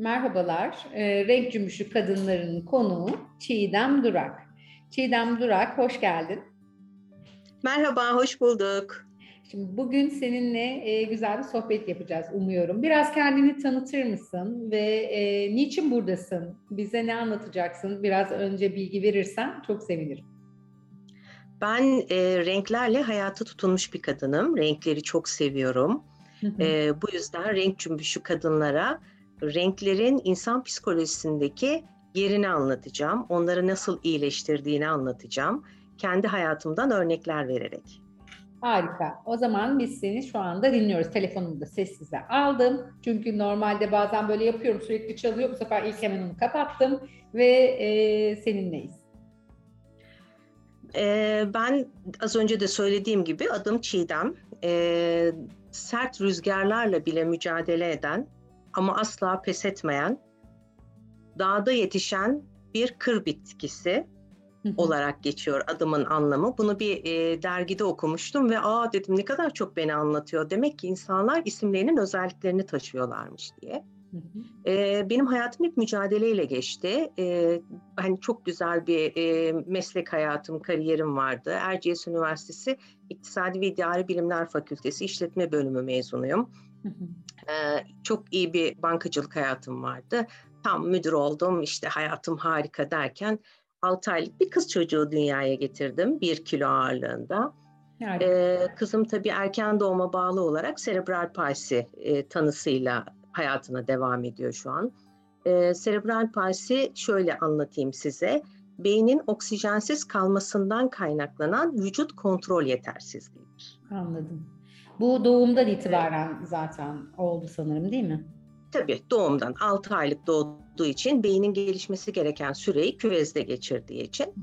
Merhabalar, e, Renk Cümbüşü Kadınların konuğu Çiğdem Durak. Çiğdem Durak, hoş geldin. Merhaba, hoş bulduk. Şimdi bugün seninle e, güzel bir sohbet yapacağız umuyorum. Biraz kendini tanıtır mısın ve e, niçin buradasın? Bize ne anlatacaksın? Biraz önce bilgi verirsen çok sevinirim. Ben e, renklerle hayata tutunmuş bir kadınım. Renkleri çok seviyorum. E, bu yüzden renk cümbüşü kadınlara renklerin insan psikolojisindeki yerini anlatacağım. Onları nasıl iyileştirdiğini anlatacağım. Kendi hayatımdan örnekler vererek. Harika. O zaman biz seni şu anda dinliyoruz. Telefonumu da sessize aldım. Çünkü normalde bazen böyle yapıyorum sürekli çalıyor. Bu sefer ilk hemen onu kapattım ve e, seninleyiz. Ee, ben az önce de söylediğim gibi adım Çiğdem. Ee, sert rüzgarlarla bile mücadele eden ama asla pes etmeyen, dağda yetişen bir kır bitkisi olarak geçiyor adımın anlamı. Bunu bir e, dergide okumuştum ve aa dedim ne kadar çok beni anlatıyor. Demek ki insanlar isimlerinin özelliklerini taşıyorlarmış diye. E, benim hayatım hep mücadeleyle geçti. E, hani çok güzel bir e, meslek hayatım, kariyerim vardı. Erciyes Üniversitesi İktisadi ve İdari Bilimler Fakültesi İşletme Bölümü mezunuyum. E, çok iyi bir bankacılık hayatım vardı. Tam müdür oldum, işte hayatım harika derken 6 aylık bir kız çocuğu dünyaya getirdim. 1 kilo ağırlığında. Yani. Ee, kızım tabii erken doğuma bağlı olarak serebral palsi e, tanısıyla hayatına devam ediyor şu an. Ee, serebral palsi şöyle anlatayım size. Beynin oksijensiz kalmasından kaynaklanan vücut kontrol yetersizliğidir. Anladım. Bu doğumdan itibaren zaten oldu sanırım değil mi? Tabii doğumdan 6 aylık doğduğu için beynin gelişmesi gereken süreyi küvezde geçirdiği için.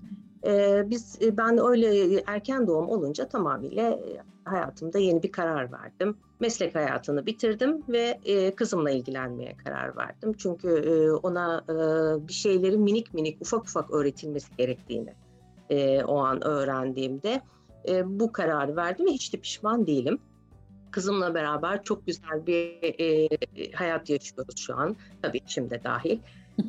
Ee, biz ben öyle erken doğum olunca tamamıyla hayatımda yeni bir karar verdim. Meslek hayatını bitirdim ve e, kızımla ilgilenmeye karar verdim. Çünkü e, ona e, bir şeylerin minik minik ufak ufak öğretilmesi gerektiğini e, o an öğrendiğimde e, bu kararı verdim ve hiç de pişman değilim. Kızımla beraber çok güzel bir e, hayat yaşıyoruz şu an. Tabii şimdi dahil.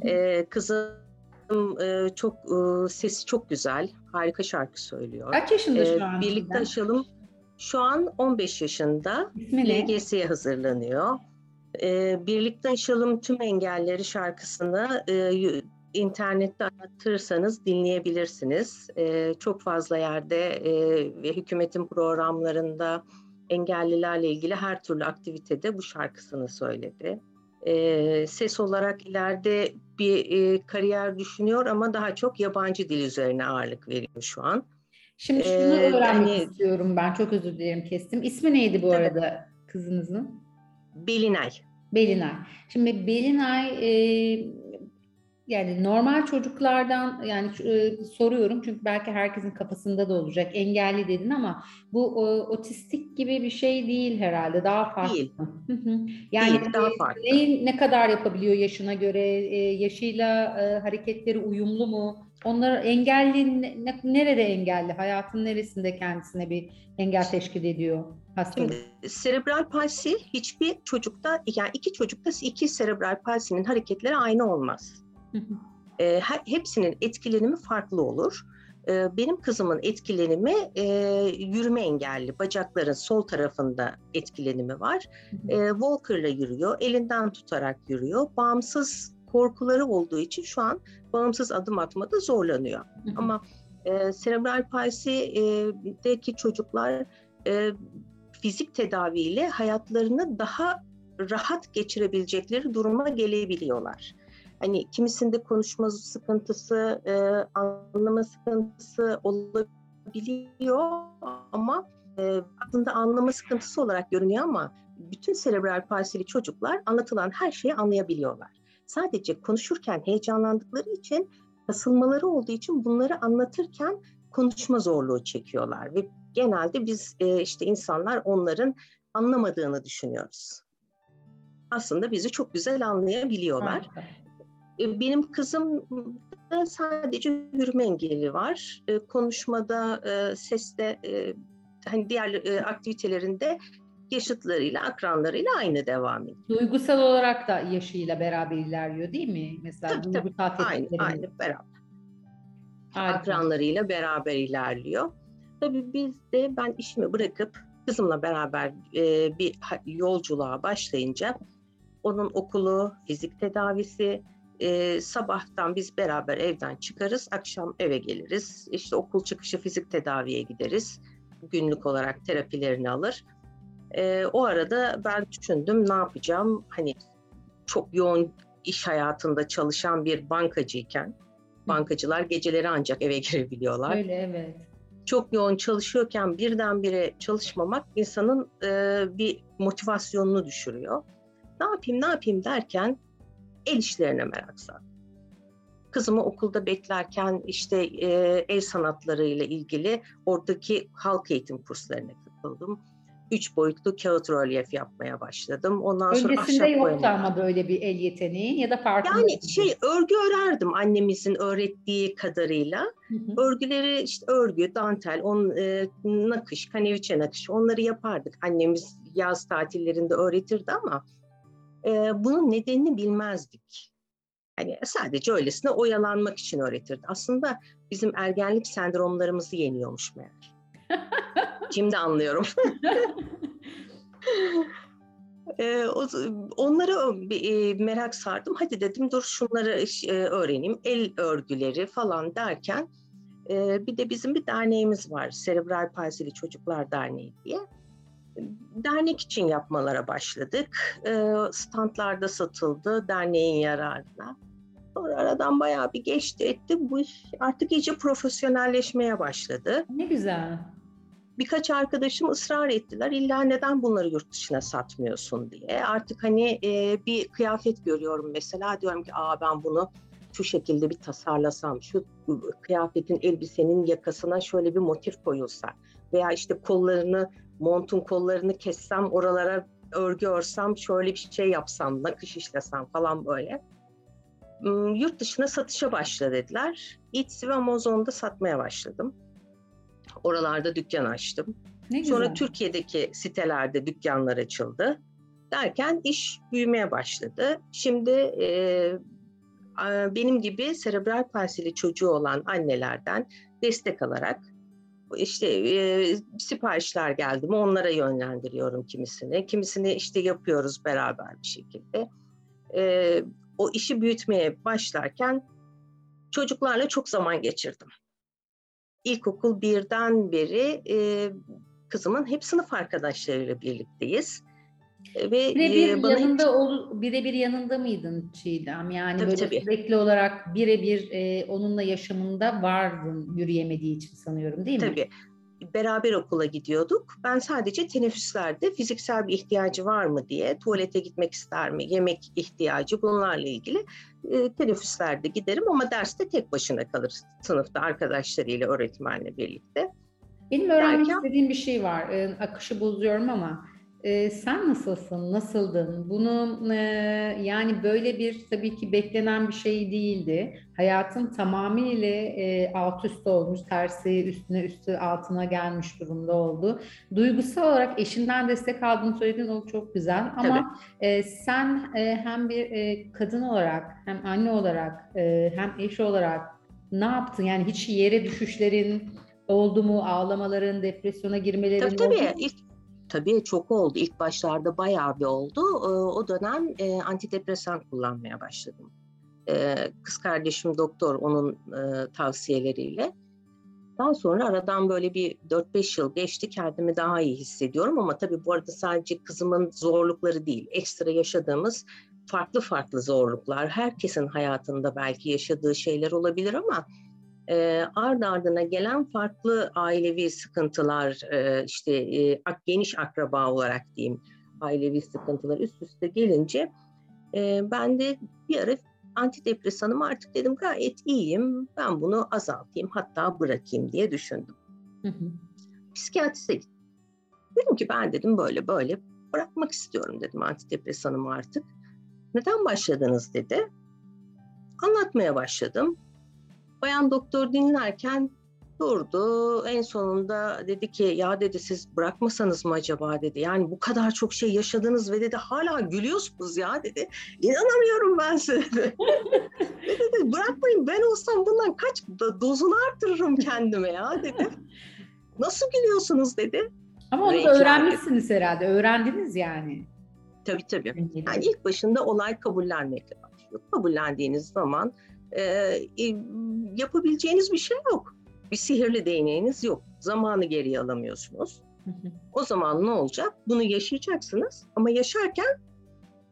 e, kızım e, çok e, sesi çok güzel. Harika şarkı söylüyor. Kaç yaşında şu an? birlikte aşalım. Şu an 15 yaşında. LGS'ye hazırlanıyor. E, birlikte aşalım tüm engelleri şarkısını e, internette aratırsanız dinleyebilirsiniz. E, çok fazla yerde e, ve hükümetin programlarında engellilerle ilgili her türlü aktivitede bu şarkısını söyledi. E, ses olarak ileride bir e, kariyer düşünüyor ama daha çok yabancı dil üzerine ağırlık veriyor şu an. Şimdi şunu ee, öğrenmek hani, istiyorum ben. Çok özür dilerim kestim. İsmi neydi bu arada kızınızın? Belinay. Belinay. Şimdi Belinay e, yani normal çocuklardan yani e, soruyorum çünkü belki herkesin kafasında da olacak engelli dedin ama bu o, otistik gibi bir şey değil herhalde daha farklı. Değil. yani değil, daha farklı. Ne, ne kadar yapabiliyor yaşına göre e, yaşıyla e, hareketleri uyumlu mu? Onlar engelli ne, nerede engelli? Hayatın neresinde kendisine bir engel teşkil ediyor hastalık? Şimdi serebral palsi hiçbir çocukta yani iki çocukta iki serebral palsinin hareketleri aynı olmaz. E, hepsinin etkilenimi farklı olur. E, benim kızımın etkilenimi e, yürüme engelli, bacakların sol tarafında etkilenimi var. E, Walker'la yürüyor, elinden tutarak yürüyor. Bağımsız korkuları olduğu için şu an bağımsız adım atmada zorlanıyor. Ama e, serebral palsideki çocuklar e, fizik tedaviyle hayatlarını daha rahat geçirebilecekleri duruma gelebiliyorlar. Hani kimisinde konuşma sıkıntısı, e, anlama sıkıntısı olabiliyor ama e, aslında anlama sıkıntısı olarak görünüyor ama bütün serebral palsili çocuklar anlatılan her şeyi anlayabiliyorlar. Sadece konuşurken heyecanlandıkları için, kasılmaları olduğu için bunları anlatırken konuşma zorluğu çekiyorlar ve genelde biz e, işte insanlar onların anlamadığını düşünüyoruz. Aslında bizi çok güzel anlayabiliyorlar. E, benim kızım da sadece yürüme engeli var. E, konuşmada, e, seste, hani diğer aktivitelerinde yaşıtlarıyla, akranlarıyla aynı devam ediyor. Duygusal olarak da yaşıyla beraber ilerliyor değil mi? Mesela Tabii, tabii. Aynı, aynı beraber. Harika. akranlarıyla beraber ilerliyor. Tabii biz de ben işimi bırakıp kızımla beraber e, bir yolculuğa başlayınca onun okulu, fizik tedavisi, e, sabahtan biz beraber evden çıkarız, akşam eve geliriz. İşte okul çıkışı fizik tedaviye gideriz. Günlük olarak terapilerini alır. E, o arada ben düşündüm ne yapacağım? Hani çok yoğun iş hayatında çalışan bir bankacıyken, bankacılar geceleri ancak eve girebiliyorlar Öyle evet. çok yoğun çalışıyorken birdenbire çalışmamak insanın e, bir motivasyonunu düşürüyor. Ne yapayım ne yapayım derken el işlerine merak sardım. Kızımı okulda beklerken işte e, el sanatlarıyla ilgili oradaki halk eğitim kurslarına katıldım. Üç boyutlu kağıt rölyef yapmaya başladım. Ondan sonra Öncesinde yoktu boyama. ama böyle bir el yeteneği ya da farklı. Yani şey örgü örerdim annemizin öğrettiği kadarıyla. Örgüleri işte örgü, dantel, on, e, nakış, kaneviçe nakış onları yapardık. Annemiz yaz tatillerinde öğretirdi ama e, bunun nedenini bilmezdik. Hani sadece öylesine oyalanmak için öğretirdi. Aslında bizim ergenlik sendromlarımızı yeniyormuş meğer. Şimdi anlıyorum. E, onlara e, merak sardım. Hadi dedim dur şunları e, öğreneyim. El örgüleri falan derken e, bir de bizim bir derneğimiz var. Serebral Palsili Çocuklar Derneği diye. Dernek için yapmalara başladık. E, standlarda satıldı derneğin yararına. Sonra aradan bayağı bir geçti etti. Bu iş artık iyice profesyonelleşmeye başladı Ne güzel. birkaç arkadaşım ısrar ettiler. İlla neden bunları yurt dışına satmıyorsun diye. Artık hani e, bir kıyafet görüyorum mesela diyorum ki aa ben bunu şu şekilde bir tasarlasam, şu kıyafetin elbisenin yakasına şöyle bir motif koyulsa veya işte kollarını, montun kollarını kessem oralara örgü örsem şöyle bir şey yapsam, nakış işlesem falan böyle. Hmm, Yurt dışına satışa başla dediler. Etsy ve Amazon'da satmaya başladım. Oralarda dükkan açtım. Ne güzel. Sonra Türkiye'deki sitelerde dükkanlar açıldı. Derken iş büyümeye başladı. Şimdi e, benim gibi serebral palsili çocuğu olan annelerden destek alarak işte e, siparişler geldi mi onlara yönlendiriyorum kimisini. Kimisini işte yapıyoruz beraber bir şekilde. E, o işi büyütmeye başlarken çocuklarla çok zaman geçirdim. İlkokul birden beri e, kızımın hep sınıf arkadaşlarıyla birlikteyiz. E, Ve Birebir e, bana yanında ol, birebir yanında mıydın Çiğdem? Yani Tabii, böyle tabii. sürekli olarak birebir e, onunla yaşamında vardın yürüyemediği için sanıyorum değil mi? Tabii. Beraber okula gidiyorduk. Ben sadece teneffüslerde fiziksel bir ihtiyacı var mı diye, tuvalete gitmek ister mi, yemek ihtiyacı bunlarla ilgili e, teneffüslerde giderim ama derste tek başına kalır sınıfta arkadaşlarıyla, öğretmenle birlikte. Benim öğrenmek Derken- istediğim bir şey var. Ee, akışı bozuyorum ama e, sen nasılsın, nasıldın? Bunu e, yani böyle bir tabii ki beklenen bir şey değildi. Hayatın tamamıyla e, alt üst olmuş, tersi üstüne üstü altına gelmiş durumda oldu. Duygusal olarak eşinden destek aldığını söyledin, o çok güzel. Ama e, sen e, hem bir e, kadın olarak, hem anne olarak, e, hem eş olarak ne yaptın? Yani hiç yere düşüşlerin oldu mu? Ağlamaların, depresyona girmelerin Tabii oldu tabii. mu? Tabii çok oldu. İlk başlarda bayağı bir oldu. Ee, O dönem e, antidepresan kullanmaya başladım. Ee, Kız kardeşim doktor onun e, tavsiyeleriyle. Daha sonra aradan böyle bir 4-5 yıl geçti. Kendimi daha iyi hissediyorum ama tabii bu arada sadece kızımın zorlukları değil. Ekstra yaşadığımız farklı farklı zorluklar. Herkesin hayatında belki yaşadığı şeyler olabilir ama e, ard ardına gelen farklı ailevi sıkıntılar, e, işte e, ak- geniş akraba olarak diyeyim, ailevi sıkıntılar üst üste gelince e, ben de bir ara antidepresanımı artık dedim gayet iyiyim, ben bunu azaltayım hatta bırakayım diye düşündüm. Hı hı. Psikiyatriste gittim. Dedim ki ben dedim böyle böyle bırakmak istiyorum dedim antidepresanımı artık. Neden başladınız dedi. Anlatmaya başladım. Bayan doktor dinlerken durdu. En sonunda dedi ki ya dedi siz bırakmasanız mı acaba dedi. Yani bu kadar çok şey yaşadınız ve dedi hala gülüyorsunuz ya dedi. İnanamıyorum ben size dedi. ve dedi bırakmayın ben olsam bundan kaç dozunu artırırım kendime ya dedi. Nasıl gülüyorsunuz dedi. Ama onu da öğrenmişsiniz herhalde. Öğrendiniz yani. Tabii tabii. Yani ilk başında olay kabullenmekle başlıyor. Kabullendiğiniz zaman e, yapabileceğiniz bir şey yok bir sihirli değneğiniz yok. Zamanı geriye alamıyorsunuz. O zaman ne olacak? Bunu yaşayacaksınız ama yaşarken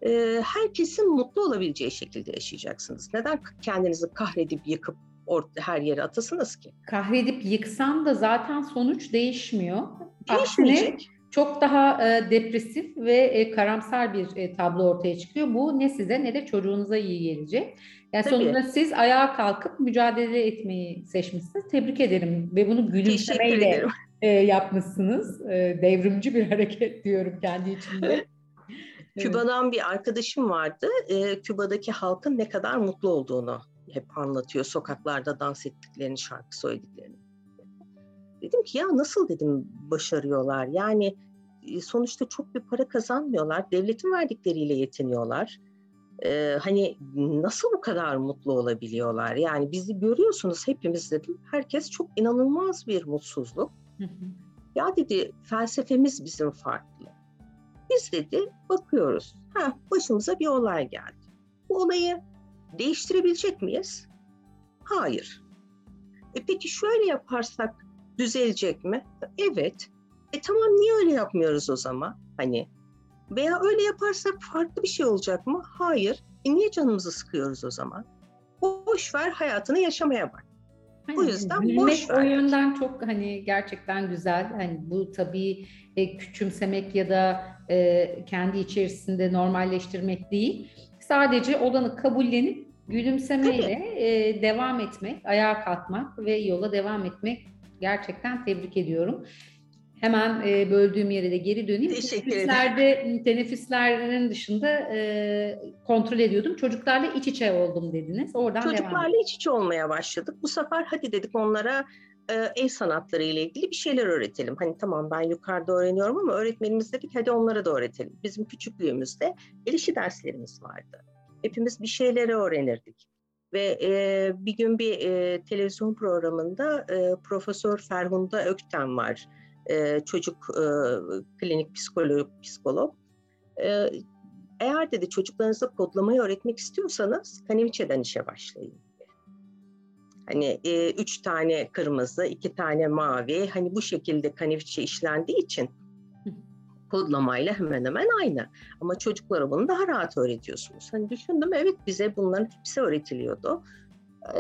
e, herkesin mutlu olabileceği şekilde yaşayacaksınız. Neden kendinizi kahredip yıkıp orta, her yere atasınız ki? Kahredip yıksam da zaten sonuç değişmiyor. Değişmeyecek. Aksine çok daha e, depresif ve e, karamsar bir e, tablo ortaya çıkıyor. Bu ne size ne de çocuğunuza iyi gelecek. Yani Tabii. sonuçta siz ayağa kalkıp mücadele etmeyi seçmişsiniz. Tebrik ederim ve bunu gülümsemeyle e, yapmışsınız. E, devrimci bir hareket diyorum kendi içimde. Küba'dan bir arkadaşım vardı. E, Küba'daki halkın ne kadar mutlu olduğunu hep anlatıyor. Sokaklarda dans ettiklerini, şarkı söylediklerini. Dedim ki ya nasıl dedim başarıyorlar? Yani sonuçta çok bir para kazanmıyorlar. Devletin verdikleriyle yetiniyorlar. Ee, hani nasıl bu kadar mutlu olabiliyorlar? Yani bizi görüyorsunuz hepimiz dedim. Herkes çok inanılmaz bir mutsuzluk. Ya dedi felsefemiz bizim farklı. Biz dedi bakıyoruz. Ha başımıza bir olay geldi. Bu olayı değiştirebilecek miyiz? Hayır. E peki şöyle yaparsak düzelecek mi? Evet. E tamam niye öyle yapmıyoruz o zaman? Hani veya öyle yaparsak farklı bir şey olacak mı? Hayır. E niye canımızı sıkıyoruz o zaman? Boş ver hayatını yaşamaya bak. Hani, bu yüzden Gülmek boş ver. o yönden çok hani gerçekten güzel. Hani bu tabii e, küçümsemek ya da e, kendi içerisinde normalleştirmek değil. Sadece olanı kabullenip gülümsemeyle e, devam etmek, ayağa kalkmak ve yola devam etmek gerçekten tebrik ediyorum. Hemen e, böldüğüm yere de geri döneyim. Teşekkür ederim. Teneffüslerin dışında e, kontrol ediyordum. Çocuklarla iç içe oldum dediniz. Oradan Çocuklarla devam. iç içe olmaya başladık. Bu sefer hadi dedik onlara e, el sanatları ile ilgili bir şeyler öğretelim. Hani tamam ben yukarıda öğreniyorum ama öğretmenimiz dedik hadi onlara da öğretelim. Bizim küçüklüğümüzde el işi derslerimiz vardı. Hepimiz bir şeyleri öğrenirdik. Ve e, bir gün bir e, televizyon programında e, Profesör Ferhunda Ökten var e, çocuk e, klinik psikolog, psikolog. E, eğer dedi çocuklarınıza kodlamayı öğretmek istiyorsanız Kaniviçe'den işe başlayın. Hani e, üç tane kırmızı, iki tane mavi, hani bu şekilde Kaniviçe işlendiği için kodlamayla hemen hemen aynı. Ama çocuklara bunu daha rahat öğretiyorsunuz. Hani düşündüm evet bize bunların hepsi öğretiliyordu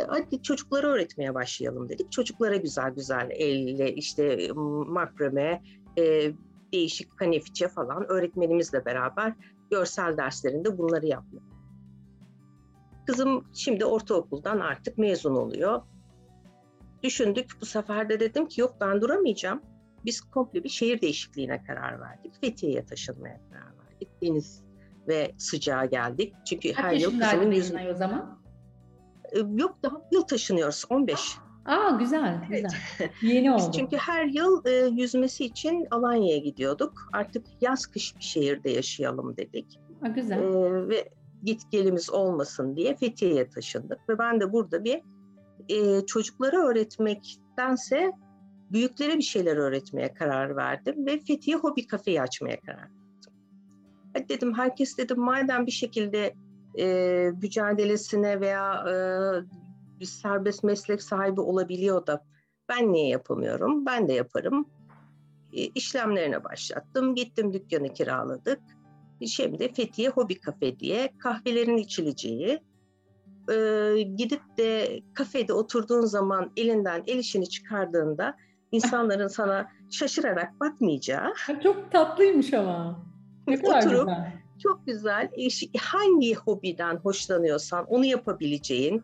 hadi çocuklara öğretmeye başlayalım dedik. Çocuklara güzel güzel elle işte makrame, e, değişik kanefiçe falan öğretmenimizle beraber görsel derslerinde bunları yaptık. Kızım şimdi ortaokuldan artık mezun oluyor. Düşündük bu sefer de dedim ki yok ben duramayacağım. Biz komple bir şehir değişikliğine karar verdik. Fethiye'ye taşınmaya karar verdik. Deniz ve sıcağa geldik. Çünkü Kaç her yıl kızımın yüzüne o zaman? Yok daha yıl taşınıyoruz 15. Aa güzel, güzel. Yeni oldu. Biz çünkü her yıl e, yüzmesi için Alanya'ya gidiyorduk. Artık yaz kış bir şehirde yaşayalım dedik. Aa, güzel. E, ve git gelimiz olmasın diye Fethiye'ye taşındık. Ve ben de burada bir e, çocuklara öğretmektense büyüklere bir şeyler öğretmeye karar verdim. Ve Fethiye Hobi Kafeyi açmaya karar verdim. Hadi dedim herkes dedim madem bir şekilde e, mücadelesine veya e, bir serbest meslek sahibi olabiliyor da ben niye yapamıyorum? Ben de yaparım. E, işlemlerine başlattım. Gittim dükkanı kiraladık. Şimdi Fethiye Hobi Kafe diye kahvelerin içileceği, e, gidip de kafede oturduğun zaman elinden el işini çıkardığında insanların sana şaşırarak bakmayacağı. Çok tatlıymış ama. Ne kadar oturup güzel çok güzel. Hangi hobiden hoşlanıyorsan onu yapabileceğin,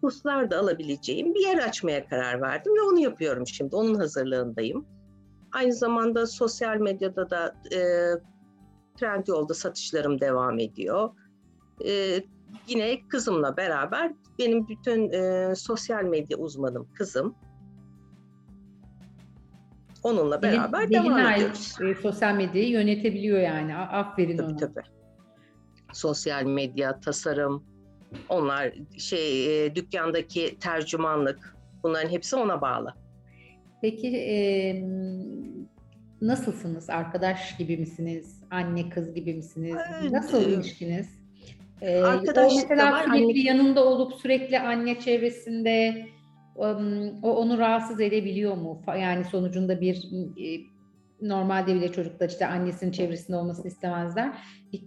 kurslar da alabileceğin bir yer açmaya karar verdim ve onu yapıyorum şimdi. Onun hazırlığındayım. Aynı zamanda sosyal medyada da e, Trendyol'da satışlarım devam ediyor. E, yine kızımla beraber benim bütün e, sosyal medya uzmanım kızım. Onunla beraber Pelin, devam ediyoruz. e, sosyal medyayı yönetebiliyor yani. Aferin Tabii ona. tabii. Sosyal medya, tasarım, onlar şey e, dükkandaki tercümanlık bunların hepsi ona bağlı. Peki e, nasılsınız? Arkadaş gibi misiniz? Anne kız gibi misiniz? Nasıl e, ilişkiniz? E, arkadaşlık o mesela sürekli anne- yanında olup sürekli anne çevresinde o onu rahatsız edebiliyor mu? Yani sonucunda bir e, normalde bile çocuklar işte annesinin çevresinde olmasını istemezler.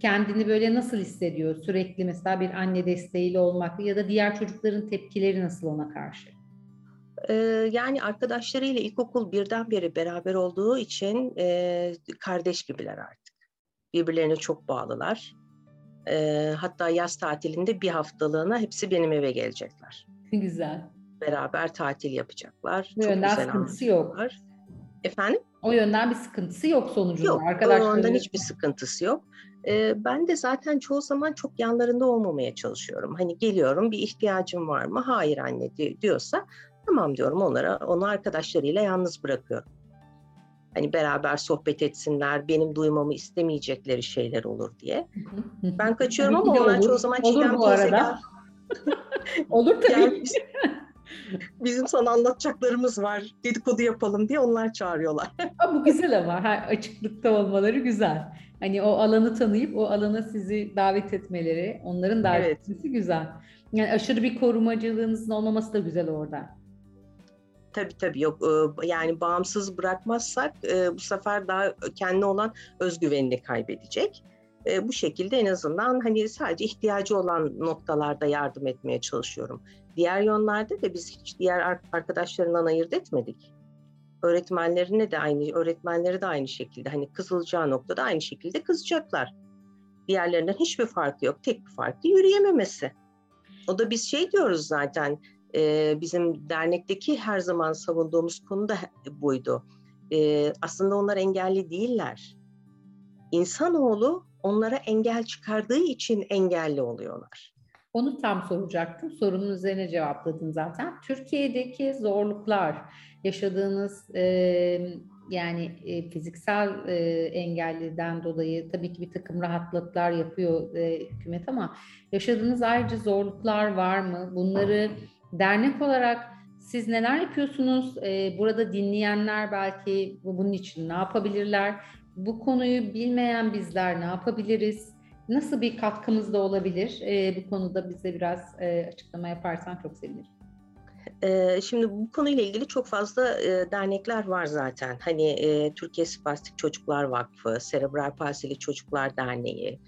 Kendini böyle nasıl hissediyor? Sürekli mesela bir anne desteğiyle olmak ya da diğer çocukların tepkileri nasıl ona karşı? Ee, yani arkadaşlarıyla ilkokul birden beri beraber olduğu için e, kardeş gibiler artık. Birbirlerine çok bağlılar. Ee, hatta yaz tatilinde bir haftalığına hepsi benim eve gelecekler. Güzel. Beraber tatil yapacaklar. Bu çok yönden sıkıntısı yok. Efendim? O yönden bir sıkıntısı yok sonucunda. Yok, Arkadaşları ondan hiçbir sıkıntısı yok. Ee, ben de zaten çoğu zaman çok yanlarında olmamaya çalışıyorum. Hani geliyorum bir ihtiyacım var mı? Hayır anne di- diyorsa tamam diyorum onlara, onu arkadaşlarıyla yalnız bırakıyorum. Hani beraber sohbet etsinler, benim duymamı istemeyecekleri şeyler olur diye. Ben kaçıyorum ki ama onlar olur. çoğu zaman Çiğdem teyze gel, arada. Olur tabii. gel bizim sana anlatacaklarımız var, dedikodu yapalım diye onlar çağırıyorlar. Ama bu güzel ama ha, açıklıkta olmaları güzel. Hani o alanı tanıyıp o alana sizi davet etmeleri, onların davet Evet. etmesi güzel. Yani aşırı bir korumacılığınızın olmaması da güzel orada. Tabii tabii yok Ee, yani bağımsız bırakmazsak e, bu sefer daha kendi olan özgüvenini kaybedecek. E, Bu şekilde en azından hani sadece ihtiyacı olan noktalarda yardım etmeye çalışıyorum. Diğer yönlerde de biz hiç diğer ar- arkadaşlarından ayırt etmedik. Öğretmenlerine de aynı, öğretmenleri de aynı şekilde hani kızılacağı noktada aynı şekilde kızacaklar. Diğerlerinden hiçbir farkı yok. Tek bir farkı yürüyememesi. O da biz şey diyoruz zaten e, bizim dernekteki her zaman savunduğumuz konu da buydu. E, aslında onlar engelli değiller. İnsanoğlu onlara engel çıkardığı için engelli oluyorlar. Onu tam soracaktım. Sorunun üzerine cevapladın zaten. Türkiye'deki zorluklar, yaşadığınız e, yani e, fiziksel e, engelliden dolayı tabii ki bir takım rahatlıklar yapıyor e, hükümet ama yaşadığınız ayrıca zorluklar var mı? Bunları dernek olarak siz neler yapıyorsunuz? E, burada dinleyenler belki bu- bunun için ne yapabilirler? Bu konuyu bilmeyen bizler ne yapabiliriz? Nasıl bir katkımız da olabilir? E, bu konuda bize biraz e, açıklama yaparsan çok sevinirim. E, şimdi bu konuyla ilgili çok fazla e, dernekler var zaten. Hani e, Türkiye Spastik Çocuklar Vakfı, Serebral Palsili Çocuklar Derneği,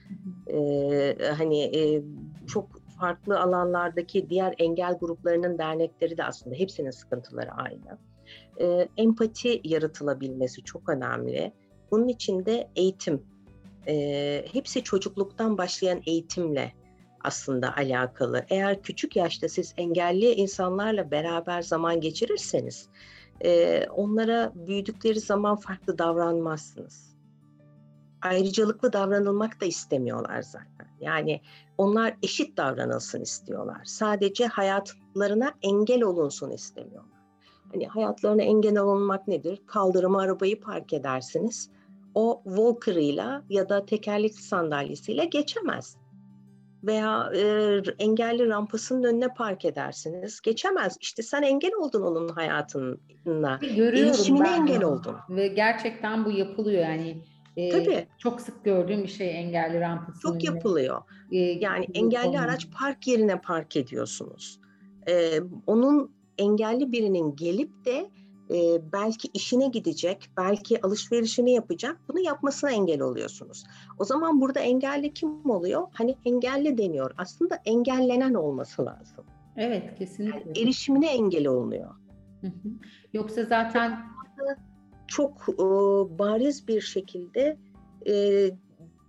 e, hani çok farklı alanlardaki diğer engel gruplarının dernekleri de aslında hepsinin sıkıntıları aynı. Empati yaratılabilmesi çok önemli. Bunun için de eğitim, e, hepsi çocukluktan başlayan eğitimle aslında alakalı. Eğer küçük yaşta siz engelli insanlarla beraber zaman geçirirseniz, e, onlara büyüdükleri zaman farklı davranmazsınız. Ayrıcalıklı davranılmak da istemiyorlar zaten. Yani onlar eşit davranılsın istiyorlar. Sadece hayatlarına engel olunsun istemiyorlar. Hani hayatlarına engel olunmak nedir? Kaldırıma arabayı park edersiniz. O walker'ıyla ya da tekerlekli sandalyesiyle geçemez. Veya e, engelli rampasının önüne park edersiniz. Geçemez. İşte sen engel oldun onun hayatına. Görüyorum ben engel oldun. Ve gerçekten bu yapılıyor yani. E, Tabii. Çok sık gördüğüm bir şey engelli rampasının Çok önüne. yapılıyor. E, Yani engelli konu. araç park yerine park ediyorsunuz. Ee, onun engelli birinin gelip de e, belki işine gidecek, belki alışverişini yapacak, bunu yapmasına engel oluyorsunuz. O zaman burada engelli kim oluyor? Hani engelli deniyor. Aslında engellenen olması lazım. Evet kesinlikle. Erişimine engel olunuyor. Hı hı. Yoksa zaten Çok e, bariz bir şekilde e,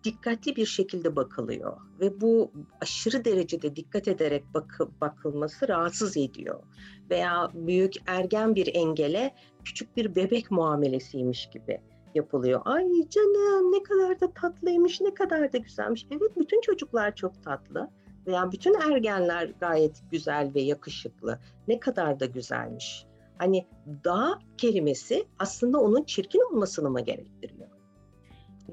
dikkatli bir şekilde bakılıyor ve bu aşırı derecede dikkat ederek bakı, bakılması rahatsız ediyor. Veya büyük ergen bir engele küçük bir bebek muamelesiymiş gibi yapılıyor. Ay canım ne kadar da tatlıymış, ne kadar da güzelmiş. Evet bütün çocuklar çok tatlı veya bütün ergenler gayet güzel ve yakışıklı. Ne kadar da güzelmiş. Hani dağ kelimesi aslında onun çirkin olmasını mı gerektiriyor?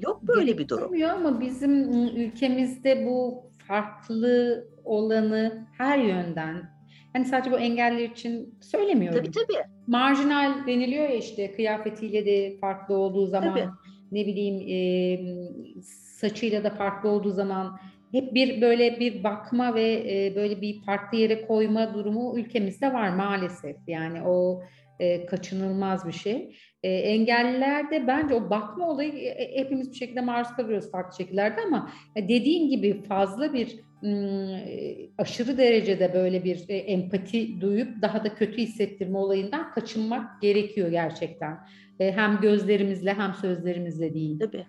Yok böyle bir durum. Ama bizim ülkemizde bu farklı olanı her yönden hani sadece bu engeller için söylemiyorum. Tabii tabii. Marjinal deniliyor ya işte kıyafetiyle de farklı olduğu zaman tabii. ne bileyim e, saçıyla da farklı olduğu zaman hep bir böyle bir bakma ve e, böyle bir farklı yere koyma durumu ülkemizde var maalesef. Yani o e, kaçınılmaz bir şey. E, engellilerde bence o bakma olayı e, e, hepimiz bir şekilde maruz kalıyoruz farklı şekillerde ama e, dediğin gibi fazla bir m, aşırı derecede böyle bir e, empati duyup daha da kötü hissettirme olayından kaçınmak gerekiyor gerçekten. E, hem gözlerimizle hem sözlerimizle değil. Tabii.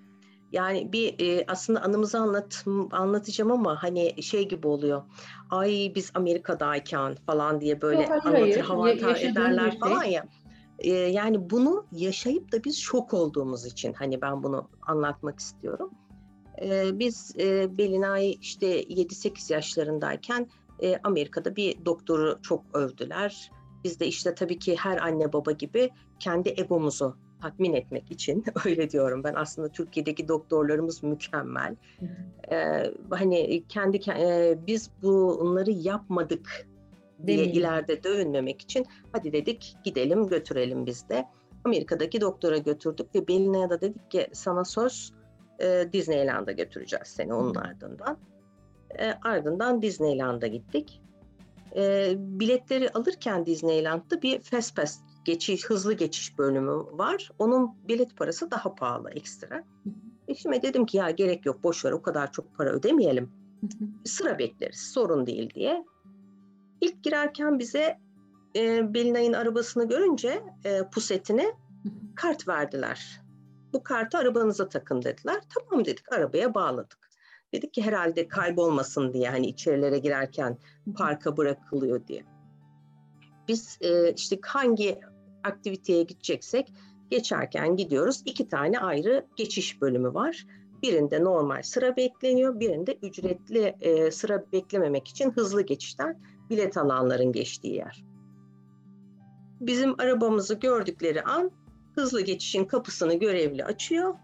Yani bir e, aslında anımızı anlat anlatacağım ama hani şey gibi oluyor. Ay biz Amerika'dayken falan diye böyle Yok, anlatır, hayır. hava ederler şey. falan ya. E, yani bunu yaşayıp da biz şok olduğumuz için hani ben bunu anlatmak istiyorum. E, biz e, Belinay işte 7-8 yaşlarındayken e, Amerika'da bir doktoru çok övdüler. Biz de işte tabii ki her anne baba gibi kendi egomuzu tatmin etmek için öyle diyorum ben aslında Türkiye'deki doktorlarımız mükemmel. Ee, hani kendi e, biz bunları yapmadık diye Değil ileride dövünmemek için hadi dedik gidelim götürelim biz de. Amerika'daki doktora götürdük ve Belina'ya da dedik ki sana söz e, Disneyland'a götüreceğiz seni onun ardından. E, ardından Disneyland'a gittik. E, biletleri alırken Disneyland'da bir Fast Pass geçiş, hızlı geçiş bölümü var. Onun bilet parası daha pahalı ekstra. Eşime dedim ki ya gerek yok boş ver o kadar çok para ödemeyelim. Sıra bekleriz sorun değil diye. İlk girerken bize e, Belinay'ın arabasını görünce e, pusetini kart verdiler. Bu kartı arabanıza takın dediler. Tamam dedik arabaya bağladık. Dedik ki herhalde kaybolmasın diye hani içerilere girerken parka bırakılıyor diye. Biz e, işte hangi aktiviteye gideceksek geçerken gidiyoruz. İki tane ayrı geçiş bölümü var. Birinde normal sıra bekleniyor, birinde ücretli e, sıra beklememek için hızlı geçişten bilet alanların geçtiği yer. Bizim arabamızı gördükleri an hızlı geçişin kapısını görevli açıyor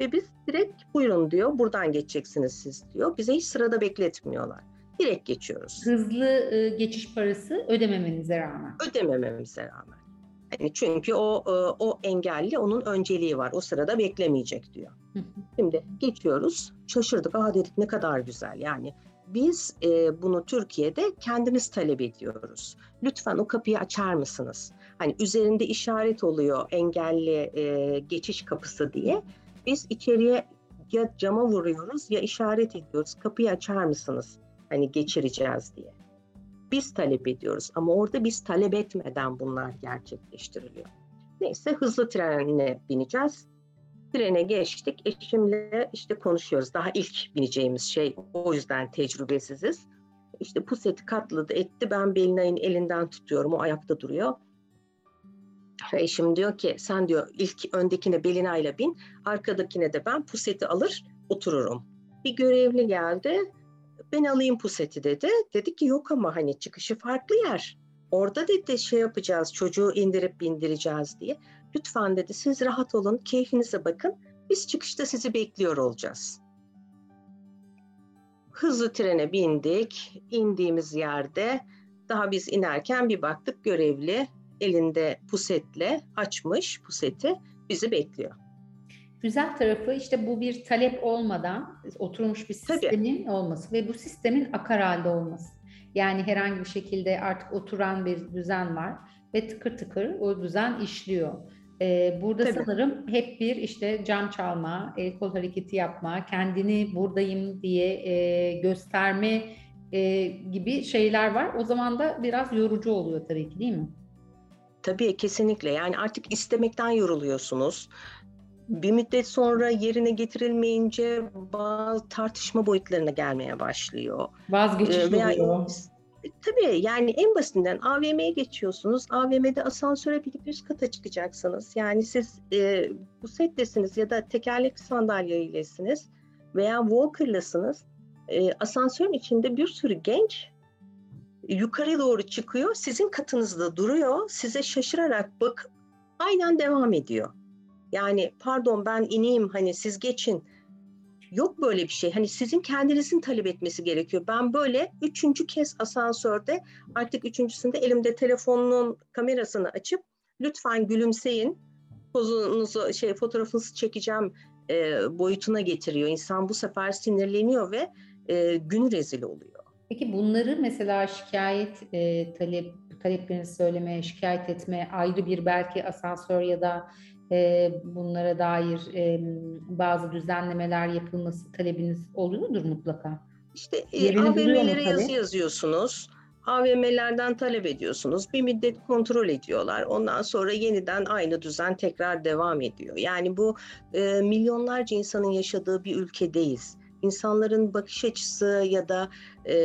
ve biz direkt buyurun diyor, buradan geçeceksiniz siz diyor. Bize hiç sırada bekletmiyorlar. Direkt geçiyoruz. Hızlı e, geçiş parası ödememenize rağmen. Ödemememize rağmen. Yani çünkü o e, o engelli onun önceliği var. O sırada beklemeyecek diyor. Şimdi geçiyoruz. Şaşırdık. Aa dedik ne kadar güzel. Yani biz e, bunu Türkiye'de kendimiz talep ediyoruz. Lütfen o kapıyı açar mısınız? Hani üzerinde işaret oluyor engelli e, geçiş kapısı diye. Biz içeriye ya cama vuruyoruz ya işaret ediyoruz. Kapıyı açar mısınız? Hani geçireceğiz diye biz talep ediyoruz ama orada biz talep etmeden bunlar gerçekleştiriliyor. Neyse hızlı trenine bineceğiz. Trene geçtik. Eşimle işte konuşuyoruz. Daha ilk bineceğimiz şey o yüzden tecrübesiziz. İşte puseti katladı etti. Ben Belinay'ın elinden tutuyorum. O ayakta duruyor. Eşim diyor ki sen diyor ilk öndekine Belinay'la bin. Arkadakine de ben puseti alır otururum. Bir görevli geldi ben alayım puseti dedi. Dedi ki yok ama hani çıkışı farklı yer. Orada dedi şey yapacağız çocuğu indirip bindireceğiz diye. Lütfen dedi siz rahat olun keyfinize bakın. Biz çıkışta sizi bekliyor olacağız. Hızlı trene bindik. indiğimiz yerde daha biz inerken bir baktık görevli elinde pusetle açmış puseti bizi bekliyor. Güzel tarafı işte bu bir talep olmadan oturmuş bir sistemin Tabii. olması ve bu sistemin akar halde olması. Yani herhangi bir şekilde artık oturan bir düzen var ve tıkır tıkır o düzen işliyor. Ee, burada Tabii. sanırım hep bir işte cam çalma, el kol hareketi yapma, kendini buradayım diye e, gösterme e, gibi şeyler var. O zaman da biraz yorucu oluyor tabii ki değil mi? Tabii kesinlikle yani artık istemekten yoruluyorsunuz bir müddet sonra yerine getirilmeyince bazı tartışma boyutlarına gelmeye başlıyor. Vazgeçiş ee, veya, oluyor. Tabii yani en basitinden AVM'ye geçiyorsunuz. AVM'de asansöre binip üst kata çıkacaksınız. Yani siz e, bu settesiniz ya da tekerlekli sandalyeylesiniz veya walker'lasınız. E, asansörün içinde bir sürü genç yukarı doğru çıkıyor, sizin katınızda duruyor, size şaşırarak bakıp aynen devam ediyor. Yani pardon ben ineyim hani siz geçin. Yok böyle bir şey. Hani sizin kendinizin talep etmesi gerekiyor. Ben böyle üçüncü kez asansörde artık üçüncüsünde elimde telefonun kamerasını açıp lütfen gülümseyin. Pozunuzu şey fotoğrafınızı çekeceğim e, boyutuna getiriyor. İnsan bu sefer sinirleniyor ve e, günü rezil oluyor. Peki bunları mesela şikayet e, talep taleplerini söylemeye, şikayet etmeye ayrı bir belki asansör ya da e, bunlara dair e, bazı düzenlemeler yapılması talebiniz oluyordur mutlaka. İşte e, AVM'lere yazı yazıyorsunuz. AVM'lerden talep ediyorsunuz. Bir müddet kontrol ediyorlar. Ondan sonra yeniden aynı düzen tekrar devam ediyor. Yani bu e, milyonlarca insanın yaşadığı bir ülkedeyiz. İnsanların bakış açısı ya da e,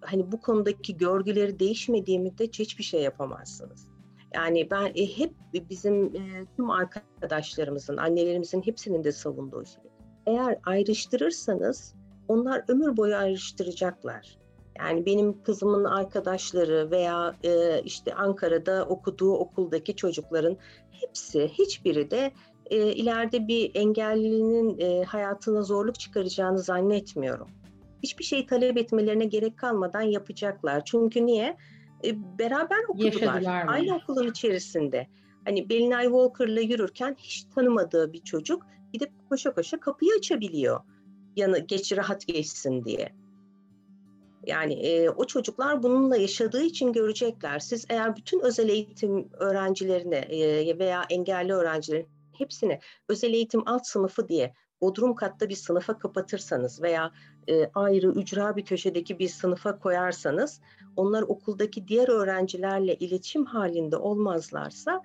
hani bu konudaki görgüleri değişmediği müddetçe hiçbir şey yapamazsınız. Yani ben e, hep bizim e, tüm arkadaşlarımızın, annelerimizin hepsinin de savunduğu şey. Eğer ayrıştırırsanız onlar ömür boyu ayrıştıracaklar. Yani benim kızımın arkadaşları veya e, işte Ankara'da okuduğu okuldaki çocukların hepsi, hiçbiri de e, ileride bir engellinin e, hayatına zorluk çıkaracağını zannetmiyorum. Hiçbir şey talep etmelerine gerek kalmadan yapacaklar. Çünkü niye? E, beraber okudular. Aynı okulun içerisinde. Hani Belinay Walker'la yürürken hiç tanımadığı bir çocuk gidip koşa koşa kapıyı açabiliyor. Yanı geç rahat geçsin diye. Yani e, o çocuklar bununla yaşadığı için görecekler. Siz eğer bütün özel eğitim öğrencilerine e, veya engelli öğrencilerin hepsini özel eğitim alt sınıfı diye bodrum katta bir sınıfa kapatırsanız veya e, ayrı ücra bir köşedeki bir sınıfa koyarsanız onlar okuldaki diğer öğrencilerle iletişim halinde olmazlarsa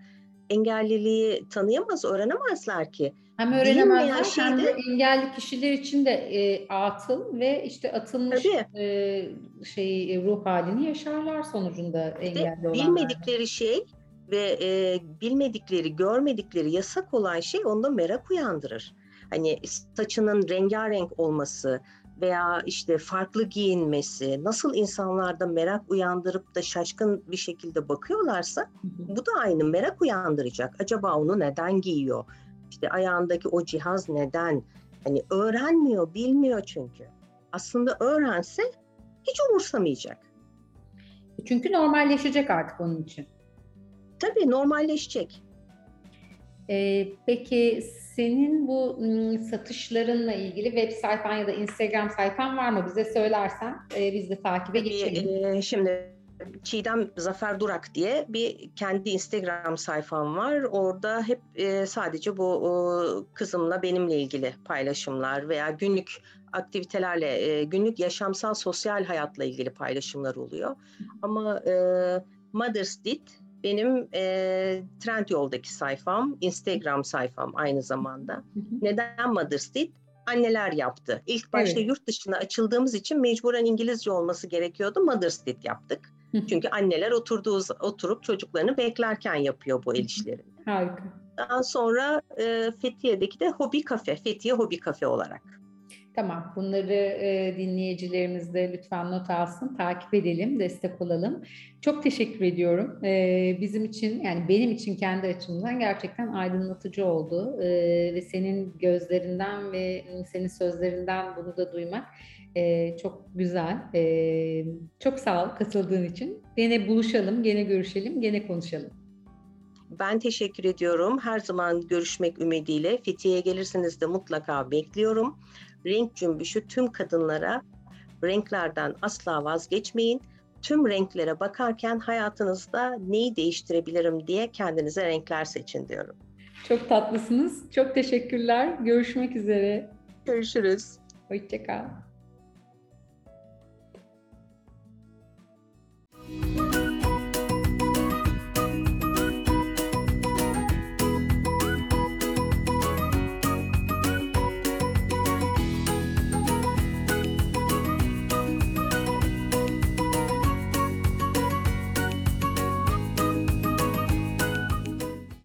engelliliği tanıyamaz, öğrenemezler ki. Hem öğrenemezler şeyde, hem de engelli kişiler için de e, atıl ve işte atılmış e, şey ruh halini yaşarlar sonucunda engelli olanlar. Bilmedikleri şey ve e, bilmedikleri, görmedikleri yasak olan şey onda merak uyandırır. Hani saçının rengarenk olması veya işte farklı giyinmesi, nasıl insanlarda merak uyandırıp da şaşkın bir şekilde bakıyorlarsa bu da aynı merak uyandıracak. Acaba onu neden giyiyor? İşte ayağındaki o cihaz neden? Hani öğrenmiyor, bilmiyor çünkü. Aslında öğrense hiç umursamayacak. Çünkü normalleşecek artık onun için. Tabii normalleşecek. Ee, peki senin bu satışlarınla ilgili web sayfan ya da Instagram sayfan var mı? Bize söylersen e, biz de takibe geçelim. E, şimdi Çiğdem Zafer Durak diye bir kendi Instagram sayfam var. Orada hep e, sadece bu o, kızımla benimle ilgili paylaşımlar veya günlük aktivitelerle, e, günlük yaşamsal sosyal hayatla ilgili paylaşımlar oluyor. Ama e, Mother's Did benim e, Trendyol'daki sayfam, Instagram sayfam aynı zamanda. Neden Mother's Did? Anneler yaptı. İlk başta evet. yurt dışına açıldığımız için mecburen İngilizce olması gerekiyordu. Mother's Did yaptık. Çünkü anneler oturduğu oturup çocuklarını beklerken yapıyor bu el işlerini. Harika. Daha sonra e, Fethiye'deki de Hobi Kafe, Fethiye Hobi Kafe olarak. Tamam, bunları e, dinleyicilerimiz de lütfen not alsın, takip edelim, destek olalım. Çok teşekkür ediyorum. E, bizim için, yani benim için kendi açımdan gerçekten aydınlatıcı oldu. E, ve senin gözlerinden ve senin sözlerinden bunu da duymak e, çok güzel. E, çok sağ ol katıldığın için. Gene buluşalım, gene görüşelim, gene konuşalım. Ben teşekkür ediyorum. Her zaman görüşmek ümidiyle. Fethiye'ye gelirseniz de mutlaka bekliyorum renk cümbüşü tüm kadınlara renklerden asla vazgeçmeyin. Tüm renklere bakarken hayatınızda neyi değiştirebilirim diye kendinize renkler seçin diyorum. Çok tatlısınız. Çok teşekkürler. Görüşmek üzere. Görüşürüz. Hoşçakal.